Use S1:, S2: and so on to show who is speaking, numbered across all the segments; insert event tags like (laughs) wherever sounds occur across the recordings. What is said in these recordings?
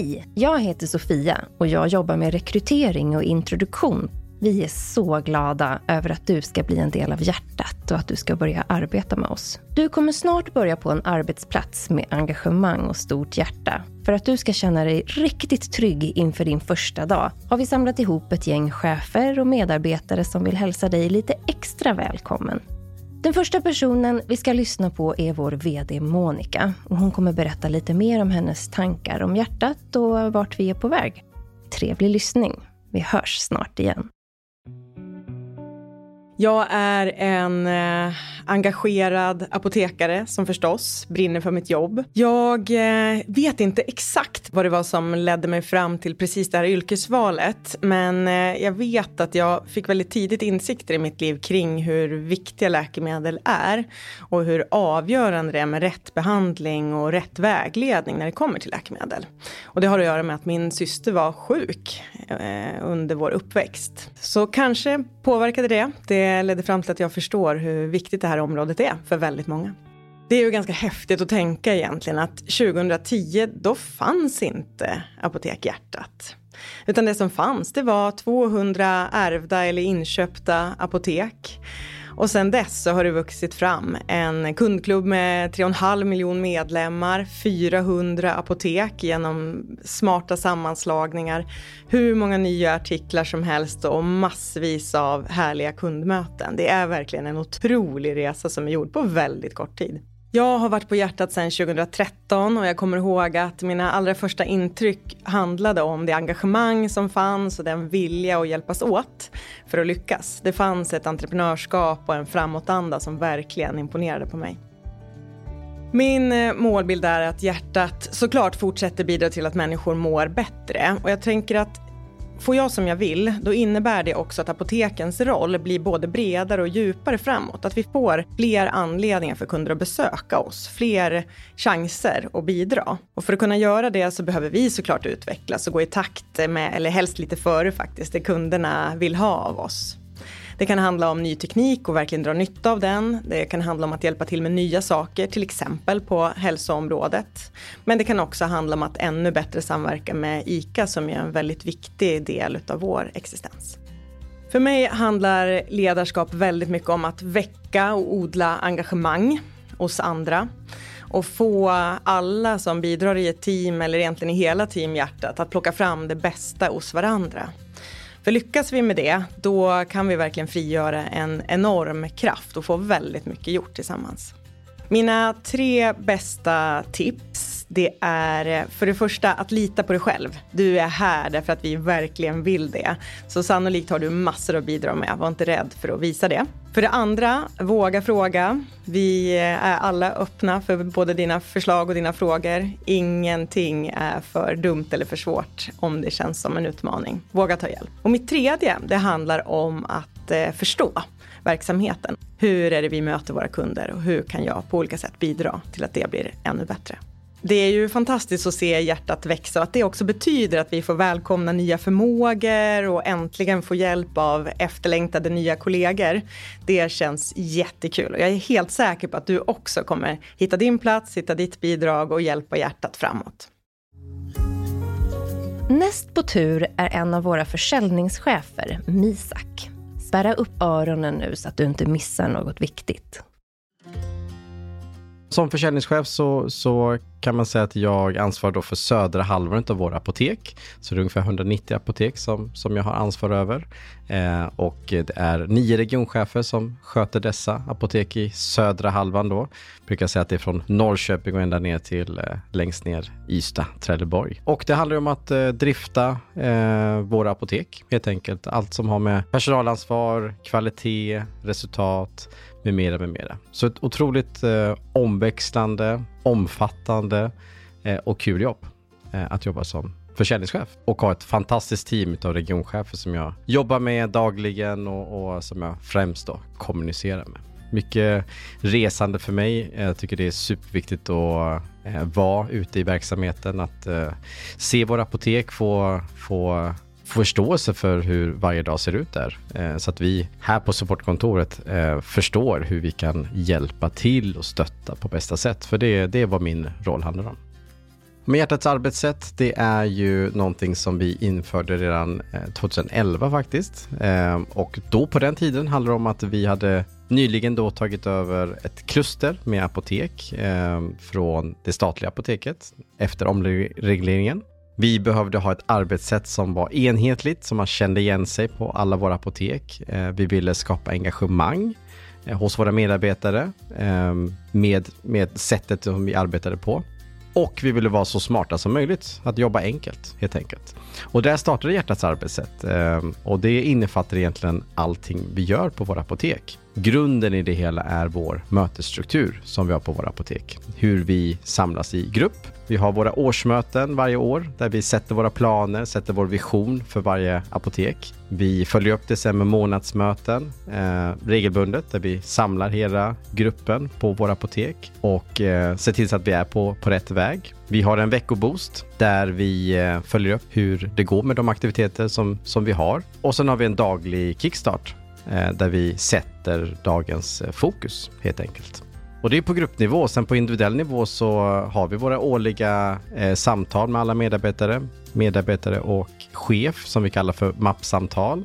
S1: Hej! Jag heter Sofia och jag jobbar med rekrytering och introduktion. Vi är så glada över att du ska bli en del av hjärtat och att du ska börja arbeta med oss. Du kommer snart börja på en arbetsplats med engagemang och stort hjärta. För att du ska känna dig riktigt trygg inför din första dag har vi samlat ihop ett gäng chefer och medarbetare som vill hälsa dig lite extra välkommen. Den första personen vi ska lyssna på är vår VD Monica. Och hon kommer berätta lite mer om hennes tankar om hjärtat och vart vi är på väg. Trevlig lyssning. Vi hörs snart igen.
S2: Jag är en eh, engagerad apotekare som förstås brinner för mitt jobb. Jag eh, vet inte exakt vad det var som ledde mig fram till precis det här yrkesvalet. Men eh, jag vet att jag fick väldigt tidigt insikter i mitt liv kring hur viktiga läkemedel är. Och hur avgörande det är med rätt behandling och rätt vägledning när det kommer till läkemedel. Och det har att göra med att min syster var sjuk eh, under vår uppväxt. Så kanske påverkade det. Det Eh, ledde fram till att jag förstår hur viktigt det här området är för väldigt många. Det är ju ganska häftigt att tänka egentligen att 2010 då fanns inte Apotek Hjärtat. Utan det som fanns det var 200 ärvda eller inköpta apotek och sen dess så har det vuxit fram en kundklubb med 3,5 miljon medlemmar, 400 apotek genom smarta sammanslagningar, hur många nya artiklar som helst och massvis av härliga kundmöten. Det är verkligen en otrolig resa som är gjord på väldigt kort tid. Jag har varit på hjärtat sedan 2013 och jag kommer ihåg att mina allra första intryck handlade om det engagemang som fanns och den vilja att hjälpas åt för att lyckas. Det fanns ett entreprenörskap och en framåtanda som verkligen imponerade på mig. Min eh, målbild är att hjärtat såklart fortsätter bidra till att människor mår bättre och jag tänker att Får jag som jag vill, då innebär det också att apotekens roll blir både bredare och djupare framåt. Att vi får fler anledningar för kunder att besöka oss, fler chanser att bidra. Och för att kunna göra det så behöver vi såklart utvecklas och gå i takt med, eller helst lite före faktiskt, det kunderna vill ha av oss. Det kan handla om ny teknik och verkligen dra nytta av den. Det kan handla om att hjälpa till med nya saker, till exempel på hälsoområdet. Men det kan också handla om att ännu bättre samverka med ICA som är en väldigt viktig del av vår existens. För mig handlar ledarskap väldigt mycket om att väcka och odla engagemang hos andra och få alla som bidrar i ett team eller egentligen i hela teamhjärtat att plocka fram det bästa hos varandra. För lyckas vi med det, då kan vi verkligen frigöra en enorm kraft och få väldigt mycket gjort tillsammans. Mina tre bästa tips det är eh, för det första att lita på dig själv. Du är här därför att vi verkligen vill det. Så sannolikt har du massor att bidra med. Var inte rädd för att visa det. För det andra, våga fråga. Vi eh, är alla öppna för både dina förslag och dina frågor. Ingenting är för dumt eller för svårt om det känns som en utmaning. Våga ta hjälp. Och mitt tredje, det handlar om att eh, förstå verksamheten. Hur är det vi möter våra kunder och hur kan jag på olika sätt bidra till att det blir ännu bättre? Det är ju fantastiskt att se hjärtat växa och att det också betyder att vi får välkomna nya förmågor och äntligen få hjälp av efterlängtade nya kollegor. Det känns jättekul och jag är helt säker på att du också kommer hitta din plats, hitta ditt bidrag och hjälpa hjärtat framåt.
S1: Näst på tur är en av våra försäljningschefer, Misak. Spärra upp öronen nu så att du inte missar något viktigt.
S3: Som försäljningschef så, så kan man säga att jag ansvarar då för södra halvan av våra apotek. Så det är ungefär 190 apotek som, som jag har ansvar över. Eh, och det är nio regionchefer som sköter dessa apotek i södra halvan då. Jag brukar säga att det är från Norrköping och ända ner till eh, längst ner Ystad, Trelleborg. Och det handlar om att eh, drifta eh, våra apotek helt enkelt. Allt som har med personalansvar, kvalitet, resultat, med mera, med mera. Så ett otroligt eh, omväxlande, omfattande eh, och kul jobb eh, att jobba som försäljningschef och ha ett fantastiskt team av regionchefer som jag jobbar med dagligen och, och som jag främst då kommunicerar med. Mycket resande för mig. Jag tycker det är superviktigt att eh, vara ute i verksamheten, att eh, se våra apotek, få, få förståelse för hur varje dag ser ut där. Eh, så att vi här på supportkontoret eh, förstår hur vi kan hjälpa till och stötta på bästa sätt. För det, det är vad min roll handlar om. Men hjärtats arbetssätt, det är ju någonting som vi införde redan eh, 2011 faktiskt. Och då på den tiden handlade det om att vi hade nyligen då tagit över ett kluster med apotek från det statliga apoteket efter omregleringen. Vi behövde ha ett arbetssätt som var enhetligt, som man kände igen sig på alla våra apotek. Eh, vi ville skapa engagemang eh, hos våra medarbetare ehm, med, med sättet som vi arbetade på. Och vi ville vara så smarta som möjligt, att jobba enkelt helt enkelt. Och där startade Hjärtats arbetssätt ehm, och det innefattar egentligen allting vi gör på våra apotek. Grunden i det hela är vår mötesstruktur som vi har på våra apotek. Hur vi samlas i grupp. Vi har våra årsmöten varje år där vi sätter våra planer, sätter vår vision för varje apotek. Vi följer upp det sen med månadsmöten eh, regelbundet där vi samlar hela gruppen på våra apotek och eh, ser till så att vi är på, på rätt väg. Vi har en veckoboost där vi eh, följer upp hur det går med de aktiviteter som, som vi har. Och sen har vi en daglig kickstart eh, där vi sätter dagens eh, fokus helt enkelt. Och det är på gruppnivå. Sen på individuell nivå så har vi våra årliga eh, samtal med alla medarbetare, medarbetare och chef som vi kallar för mappsamtal.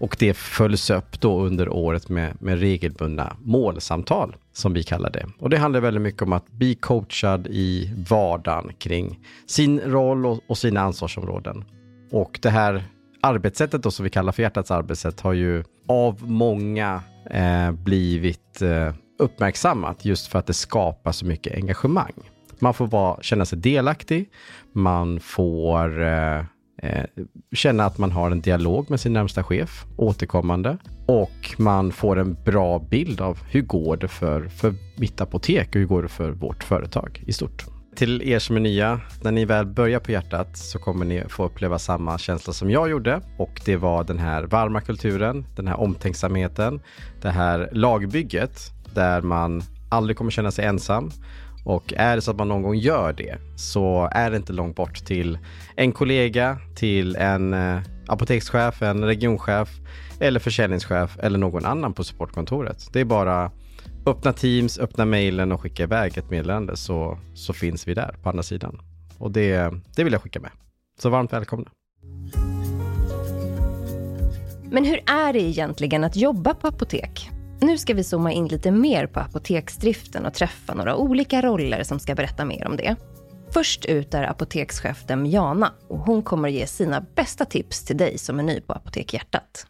S3: Och det följs upp då under året med, med regelbundna målsamtal som vi kallar det. Och det handlar väldigt mycket om att bli coachad i vardagen kring sin roll och, och sina ansvarsområden. Och det här arbetssättet då som vi kallar för hjärtats arbetssätt har ju av många eh, blivit eh, uppmärksammat just för att det skapar så mycket engagemang. Man får vara, känna sig delaktig, man får eh, eh, känna att man har en dialog med sin närmsta chef återkommande och man får en bra bild av hur går det för, för mitt apotek och hur går det för vårt företag i stort. Till er som är nya, när ni väl börjar på hjärtat så kommer ni få uppleva samma känsla som jag gjorde och det var den här varma kulturen, den här omtänksamheten, det här lagbygget där man aldrig kommer känna sig ensam och är det så att man någon gång gör det så är det inte långt bort till en kollega, till en eh, apotekschef, en regionchef eller försäljningschef eller någon annan på supportkontoret. Det är bara öppna Teams, öppna mejlen och skicka iväg ett meddelande så, så finns vi där på andra sidan. Och det, det vill jag skicka med. Så varmt välkomna.
S1: Men hur är det egentligen att jobba på apotek? Nu ska vi zooma in lite mer på apoteksdriften och träffa några olika roller som ska berätta mer om det. Först ut är apotekschefen Jana och hon kommer att ge sina bästa tips till dig som är ny på Apotek Hjärtat.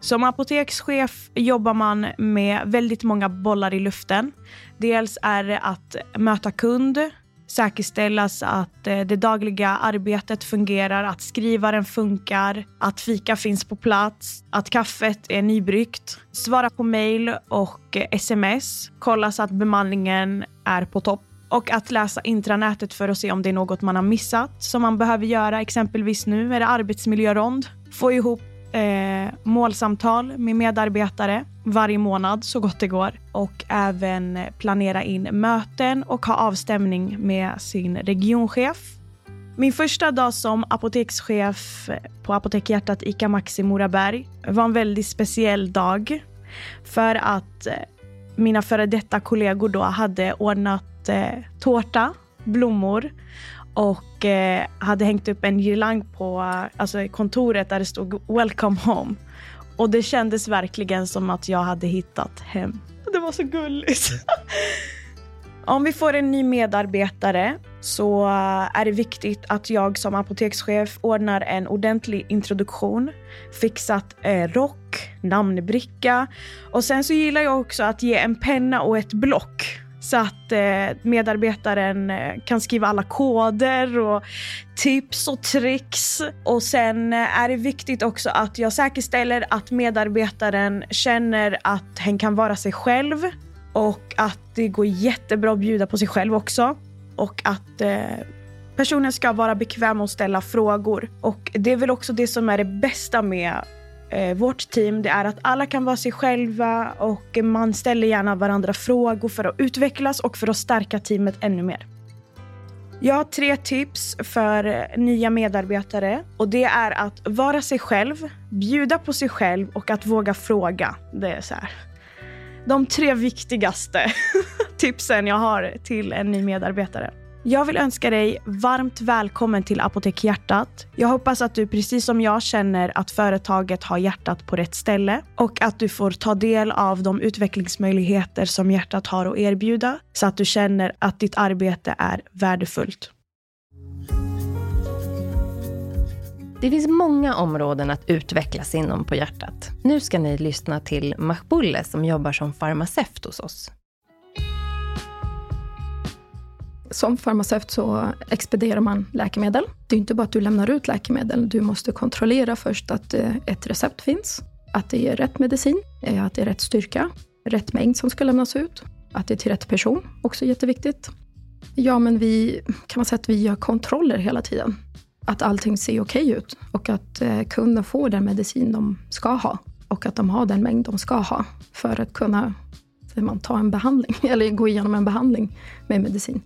S4: Som apotekschef jobbar man med väldigt många bollar i luften. Dels är det att möta kund, säkerställas att eh, det dagliga arbetet fungerar, att skrivaren funkar, att fika finns på plats, att kaffet är nybryggt, svara på mejl och eh, sms, kolla så att bemanningen är på topp och att läsa intranätet för att se om det är något man har missat som man behöver göra. Exempelvis nu är det arbetsmiljörond. Få ihop eh, målsamtal med medarbetare varje månad så gott det går och även planera in möten och ha avstämning med sin regionchef. Min första dag som apotekschef på Apotek Hjärtat ICA Maxi Moraberg var en väldigt speciell dag för att eh, mina före detta kollegor då hade ordnat eh, tårta, blommor och eh, hade hängt upp en girlang på alltså, kontoret där det stod “Welcome home”. Och det kändes verkligen som att jag hade hittat hem. Det var så gulligt. (laughs) Om vi får en ny medarbetare så är det viktigt att jag som apotekschef ordnar en ordentlig introduktion, fixat eh, rock, namnbricka och sen så gillar jag också att ge en penna och ett block så att eh, medarbetaren eh, kan skriva alla koder och tips och tricks. Och sen eh, är det viktigt också att jag säkerställer att medarbetaren känner att hen kan vara sig själv och att det går jättebra att bjuda på sig själv också. Och att personen ska vara bekväm att ställa frågor. Och det är väl också det som är det bästa med eh, vårt team det är att alla kan vara sig själva och man ställer gärna varandra frågor för att utvecklas och för att stärka teamet ännu mer. Jag har tre tips för eh, nya medarbetare och det är att vara sig själv, bjuda på sig själv och att våga fråga. Det är så här. De tre viktigaste (laughs) tipsen jag har till en ny medarbetare. Jag vill önska dig varmt välkommen till Apotek Hjärtat. Jag hoppas att du precis som jag känner att företaget har hjärtat på rätt ställe och att du får ta del av de utvecklingsmöjligheter som hjärtat har att erbjuda så att du känner att ditt arbete är värdefullt.
S1: Det finns många områden att utvecklas inom på hjärtat. Nu ska ni lyssna till Mahbulle som jobbar som farmaceut hos oss.
S5: Som farmaceut så expedierar man läkemedel. Det är inte bara att du lämnar ut läkemedel. Du måste kontrollera först att eh, ett recept finns, att det är rätt medicin, eh, att det är rätt styrka, rätt mängd som ska lämnas ut, att det är till rätt person, också jätteviktigt. Ja, men vi kan man säga att vi gör kontroller hela tiden. Att allting ser okej ut och att eh, kunden får den medicin de ska ha och att de har den mängd de ska ha för att kunna man, ta en behandling (laughs) eller gå igenom en behandling med medicin.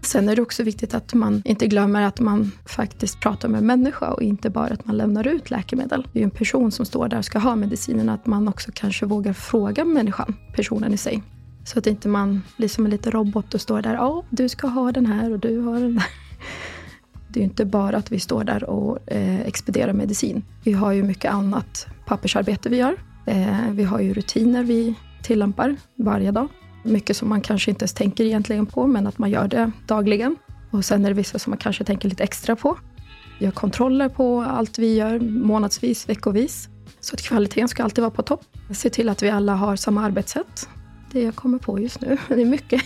S5: Sen är det också viktigt att man inte glömmer att man faktiskt pratar med en människa och inte bara att man lämnar ut läkemedel. Det är ju en person som står där och ska ha medicinen, att man också kanske vågar fråga människan, personen i sig. Så att inte man blir som en liten robot och står där, ja, du ska ha den här och du har den där. (laughs) Det är ju inte bara att vi står där och eh, expedierar medicin. Vi har ju mycket annat pappersarbete vi gör. Eh, vi har ju rutiner vi tillämpar varje dag. Mycket som man kanske inte ens tänker egentligen på, men att man gör det dagligen. Och sen är det vissa som man kanske tänker lite extra på. Vi gör kontroller på allt vi gör månadsvis, veckovis. Så att kvaliteten ska alltid vara på topp. Se till att vi alla har samma arbetssätt. Det jag kommer på just nu. (laughs) Det är mycket.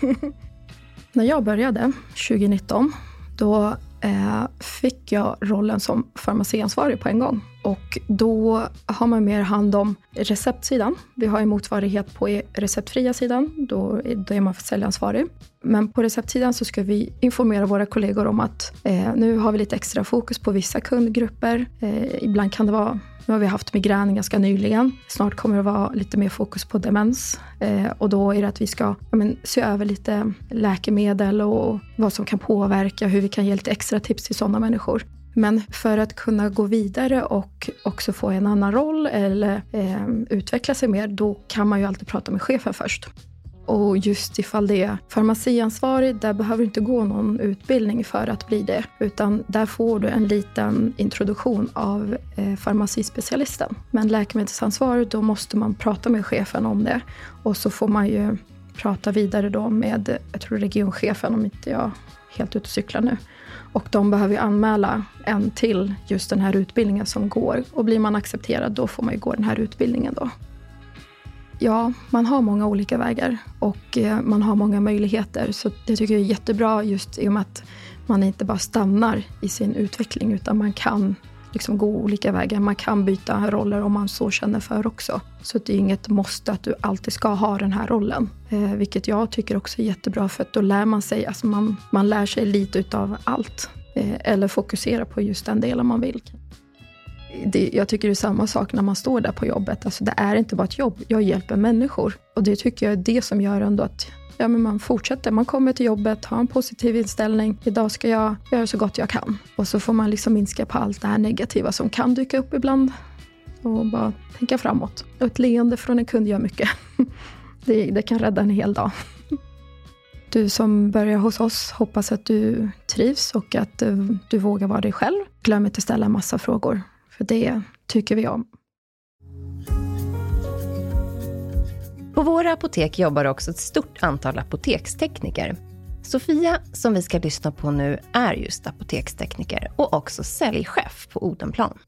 S5: (laughs) När jag började 2019, då eh, fick jag rollen som farmaciansvarig på en gång. Och då har man mer hand om receptsidan. Vi har en motsvarighet på receptfria sidan. Då, då är man säljansvarig. Men på receptsidan så ska vi informera våra kollegor om att eh, nu har vi lite extra fokus på vissa kundgrupper. Eh, ibland kan det vara nu har vi haft migrän ganska nyligen. Snart kommer det vara lite mer fokus på demens. Eh, och då är det att vi ska men, se över lite läkemedel och vad som kan påverka, hur vi kan ge lite extra tips till sådana människor. Men för att kunna gå vidare och också få en annan roll eller eh, utveckla sig mer, då kan man ju alltid prata med chefen först. Och just ifall det är farmaciansvarig, där behöver du inte gå någon utbildning för att bli det. Utan där får du en liten introduktion av eh, farmacispecialisten. Men läkemedelsansvarig, då måste man prata med chefen om det. Och så får man ju prata vidare då med, jag tror regionchefen om inte jag är helt ute och cyklar nu. Och de behöver ju anmäla en till just den här utbildningen som går. Och blir man accepterad, då får man ju gå den här utbildningen då. Ja, man har många olika vägar och eh, man har många möjligheter. Så det tycker jag är jättebra just i och med att man inte bara stannar i sin utveckling utan man kan liksom gå olika vägar. Man kan byta roller om man så känner för också. Så det är inget måste att du alltid ska ha den här rollen. Eh, vilket jag tycker också är jättebra för att då lär man sig, alltså man, man lär sig lite utav allt. Eh, eller fokusera på just den delen man vill det, jag tycker det är samma sak när man står där på jobbet. Alltså det är inte bara ett jobb, jag hjälper människor. Och det tycker jag är det som gör ändå att ja, men man fortsätter. Man kommer till jobbet, har en positiv inställning. Idag ska jag göra så gott jag kan. Och så får man liksom minska på allt det här negativa som kan dyka upp ibland. Och bara tänka framåt. Och ett leende från en kund gör mycket. (laughs) Det, det kan rädda en hel dag. (laughs) Du som börjar hos oss, hoppas att du trivs och att du, du vågar vara dig själv. Glöm inte att ställa en massa frågor. För det tycker vi om.
S1: På våra apotek jobbar också ett stort antal apotekstekniker. Sofia, som vi ska lyssna på nu, är just apotekstekniker och också säljchef på Odenplan.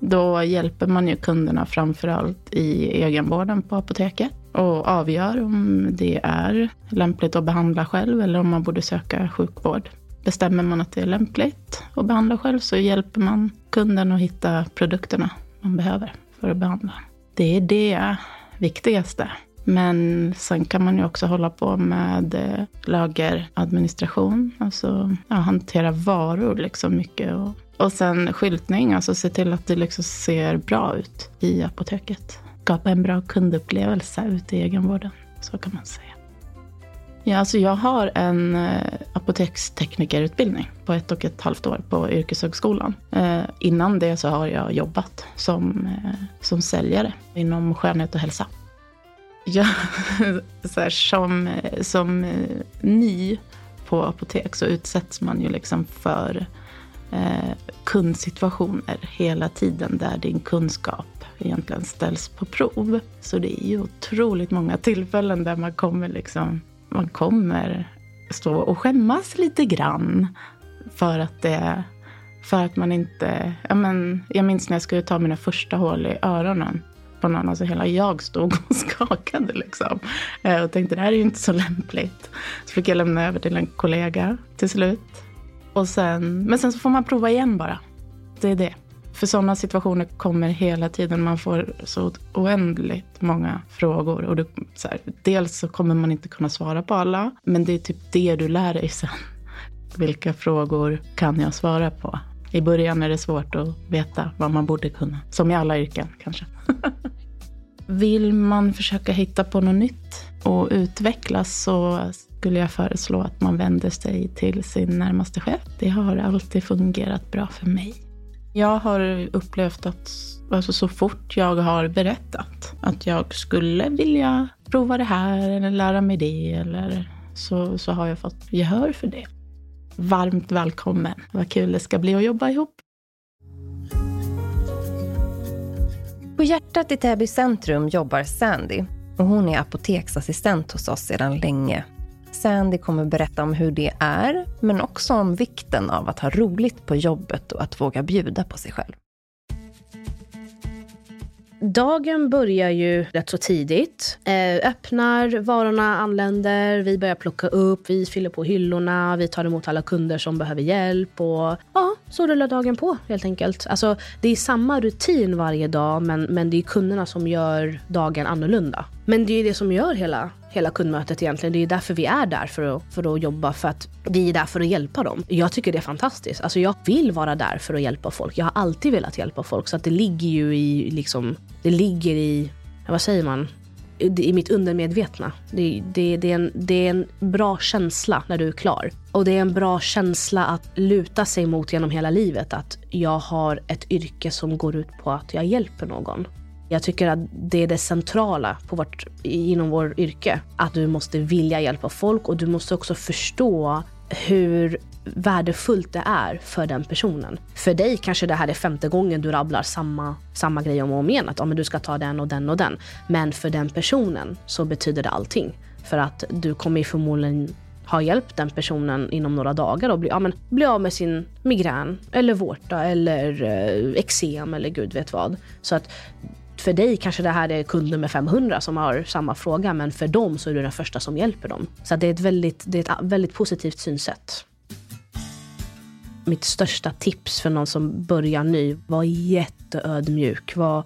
S6: Då hjälper man ju kunderna framförallt i egenvården på apoteket och avgör om det är lämpligt att behandla själv eller om man borde söka sjukvård. Bestämmer man att det är lämpligt att behandla själv så hjälper man kunden att hitta produkterna man behöver för att behandla. Det är det viktigaste. Men sen kan man ju också hålla på med eh, lageradministration, alltså ja, hantera varor liksom mycket. Och, och sen skyltning, alltså se till att det liksom ser bra ut i apoteket. Skapa en bra kundupplevelse ute i egenvården, så kan man säga. Ja, alltså jag har en eh, apoteksteknikerutbildning på ett och ett halvt år på yrkeshögskolan. Eh, innan det så har jag jobbat som, eh, som säljare inom skönhet och hälsa. Jag, (laughs) så här, som, som eh, ny på apotek så utsätts man ju liksom för eh, kundsituationer hela tiden där din kunskap egentligen ställs på prov. Så det är ju otroligt många tillfällen där man kommer liksom, man kommer stå och skämmas lite grann för att det för att man inte, ja men, jag minns när jag skulle ta mina första hål i öronen på någon, alltså hela jag stod och (laughs) skakade liksom. Eh, och tänkte det här är ju inte så lämpligt. Så fick jag lämna över till en kollega till slut. Och sen, men sen så får man prova igen bara. Det är det. För sådana situationer kommer hela tiden. Man får så oändligt många frågor. Och det, så här, dels så kommer man inte kunna svara på alla. Men det är typ det du lär dig sen. Vilka frågor kan jag svara på? I början är det svårt att veta vad man borde kunna. Som i alla yrken kanske. (laughs) Vill man försöka hitta på något nytt och utvecklas så skulle jag föreslå att man vänder sig till sin närmaste chef. Det har alltid fungerat bra för mig. Jag har upplevt att alltså så fort jag har berättat att jag skulle vilja prova det här eller lära mig det eller så, så har jag fått gehör för det. Varmt välkommen. Vad kul det ska bli att jobba ihop.
S1: På hjärtat i Täby centrum jobbar Sandy och hon är apoteksassistent hos oss sedan länge. Sandy kommer berätta om hur det är, men också om vikten av att ha roligt på jobbet och att våga bjuda på sig själv.
S7: Dagen börjar ju rätt så tidigt. Eh, öppnar, varorna anländer, vi börjar plocka upp, vi fyller på hyllorna, vi tar emot alla kunder som behöver hjälp och ja, så rullar dagen på helt enkelt. Alltså, det är samma rutin varje dag men, men det är kunderna som gör dagen annorlunda. Men det är det som gör hela, hela kundmötet egentligen. Det är därför vi är där för att, för att jobba, för att vi är där för att hjälpa dem. Jag tycker det är fantastiskt. Alltså jag vill vara där för att hjälpa folk. Jag har alltid velat hjälpa folk. Så att det ligger ju i, liksom, det ligger i, vad säger man? i mitt undermedvetna. Det, det, det, är en, det är en bra känsla när du är klar. Och det är en bra känsla att luta sig mot genom hela livet. Att jag har ett yrke som går ut på att jag hjälper någon. Jag tycker att det är det centrala på vårt, inom vår yrke. Att du måste vilja hjälpa folk och du måste också förstå hur värdefullt det är för den personen. För dig kanske det här är femte gången du rabblar samma, samma grej om och om igen. Att ja, men du ska ta den och den och den. Men för den personen så betyder det allting. För att du kommer förmodligen ha hjälpt den personen inom några dagar och bli, ja, men, bli av med sin migrän eller vårta eller eh, eksem eller gud vet vad. Så att för dig kanske det här är kund nummer 500 som har samma fråga, men för dem så är du den första som hjälper dem. Så det är ett väldigt, det är ett väldigt positivt synsätt. Mitt största tips för någon som börjar ny, var jätteödmjuk. Var,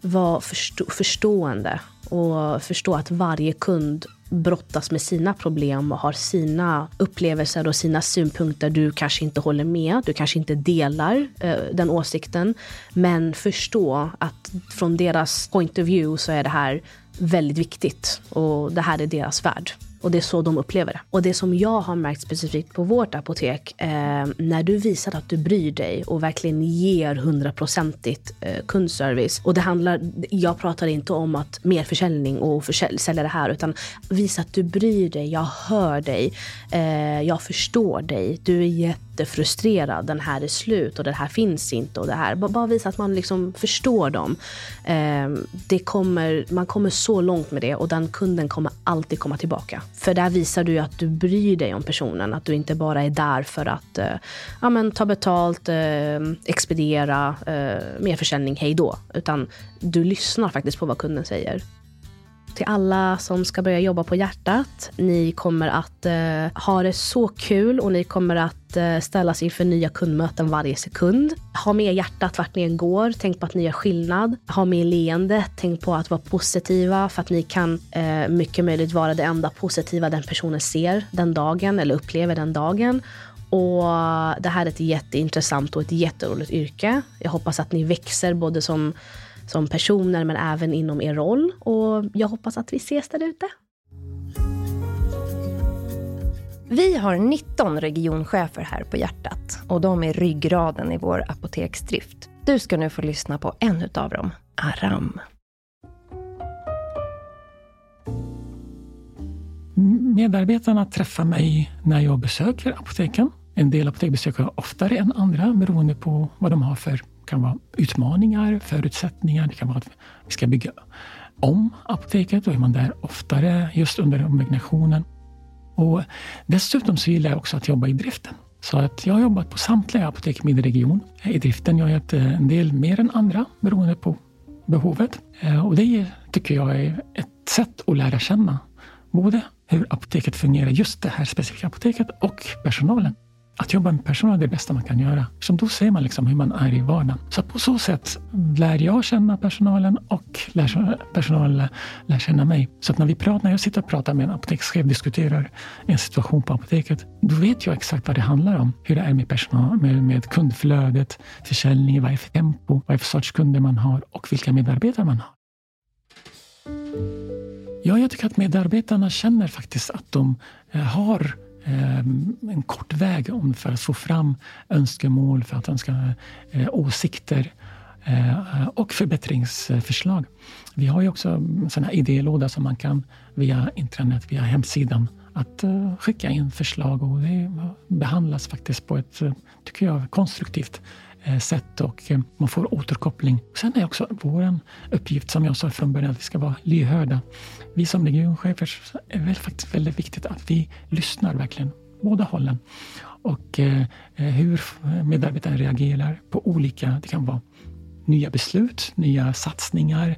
S7: var förstå, förstående och förstå att varje kund brottas med sina problem och har sina upplevelser och sina synpunkter du kanske inte håller med, du kanske inte delar eh, den åsikten. Men förstå att från deras point of view så är det här väldigt viktigt och det här är deras värld. Och det är så de upplever det. Och det som jag har märkt specifikt på vårt apotek, eh, när du visar att du bryr dig och verkligen ger hundraprocentigt eh, kundservice. Och det handlar, jag pratar inte om att mer försäljning och försälj, sälja det här, utan visa att du bryr dig, jag hör dig, eh, jag förstår dig, du är jättefrustrerad, den här är slut och det här finns inte och det här. Bara visa att man liksom förstår dem. Eh, det kommer, man kommer så långt med det och den kunden kommer alltid komma tillbaka. För där visar du att du bryr dig om personen. Att du inte bara är där för att eh, ja, men, ta betalt, eh, expediera, eh, mer försäljning, hej då. Utan du lyssnar faktiskt på vad kunden säger till alla som ska börja jobba på hjärtat. Ni kommer att eh, ha det så kul och ni kommer att Eh, ställas inför nya kundmöten varje sekund. Ha med hjärtat vart ni än går. Tänk på att ni gör skillnad. Ha med leende. Tänk på att vara positiva för att ni kan eh, mycket möjligt vara det enda positiva den personen ser den dagen eller upplever den dagen. Och eh, det här är ett jätteintressant och ett jätteroligt yrke. Jag hoppas att ni växer både som som personer men även inom er roll. Och jag hoppas att vi ses där ute.
S1: Vi har 19 regionchefer här på hjärtat och de är ryggraden i vår apoteksdrift. Du ska nu få lyssna på en utav dem, Aram.
S8: Medarbetarna träffar mig när jag besöker apoteken. En del apotek besöker jag oftare än andra beroende på vad de har för kan vara utmaningar, förutsättningar. Det kan vara att vi ska bygga om apoteket. Då är man där oftare just under ombyggnationen. Och dessutom så gillar jag också att jobba i driften. Så att jag har jobbat på samtliga apotek i min region i driften. Jag har hjälpt eh, en del mer än andra beroende på behovet. Eh, och det tycker jag är ett sätt att lära känna både hur apoteket fungerar, just det här specifika apoteket och personalen att jobba med personal är det bästa man kan göra. Som då ser man liksom hur man är i vardagen. Så på så sätt lär jag känna personalen och lär, personalen lär känna mig. Så att när, vi pratar, när jag sitter och pratar med en apotekschef och diskuterar en situation på apoteket, då vet jag exakt vad det handlar om. Hur det är med, personal, med, med kundflödet, försäljning, vad är för tempo, vad är för sorts kunder man har och vilka medarbetare man har. Ja, jag tycker att medarbetarna känner faktiskt att de eh, har Ehm, en kort väg för att få fram önskemål, för att önska eh, åsikter eh, och förbättringsförslag. Vi har ju också en idélåda som man kan via internet, via hemsidan, att eh, skicka in förslag och det behandlas faktiskt på ett, tycker jag, konstruktivt Eh, sätt och eh, man får återkoppling. Sen är också vår uppgift, som jag sa från början, att vi ska vara lyhörda vi som regionchefer är väl faktiskt väldigt viktigt att vi lyssnar verkligen, båda hållen. Och eh, hur medarbetaren reagerar på olika, det kan vara nya beslut, nya satsningar.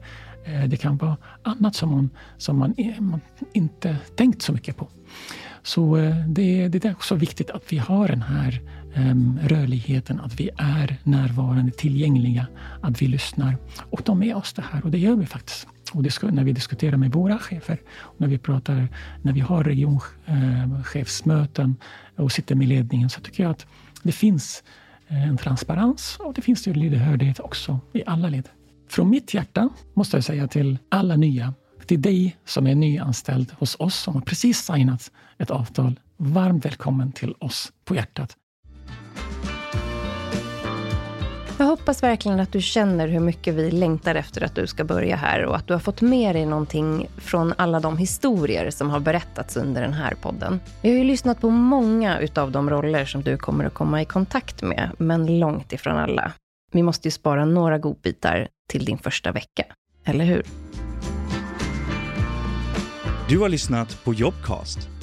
S8: Det kan vara annat som man, som man, man inte tänkt så mycket på. Så det, det är också viktigt att vi har den här Ehm, rörligheten, att vi är närvarande, tillgängliga, att vi lyssnar. Och de är oss det här och det gör vi faktiskt. Och det ska, när vi diskuterar med våra chefer, när vi pratar, när vi har regionchefsmöten ehm, och sitter med ledningen, så tycker jag att det finns eh, en transparens och det finns ju lyhördhet också i alla led. Från mitt hjärta måste jag säga till alla nya, till dig som är nyanställd hos oss, som har precis signat ett avtal. Varmt välkommen till oss på hjärtat.
S1: Jag hoppas verkligen att du känner hur mycket vi längtar efter att du ska börja här och att du har fått med dig någonting från alla de historier som har berättats under den här podden. Vi har ju lyssnat på många utav de roller som du kommer att komma i kontakt med, men långt ifrån alla. Vi måste ju spara några godbitar till din första vecka, eller hur?
S9: Du har lyssnat på Jobcast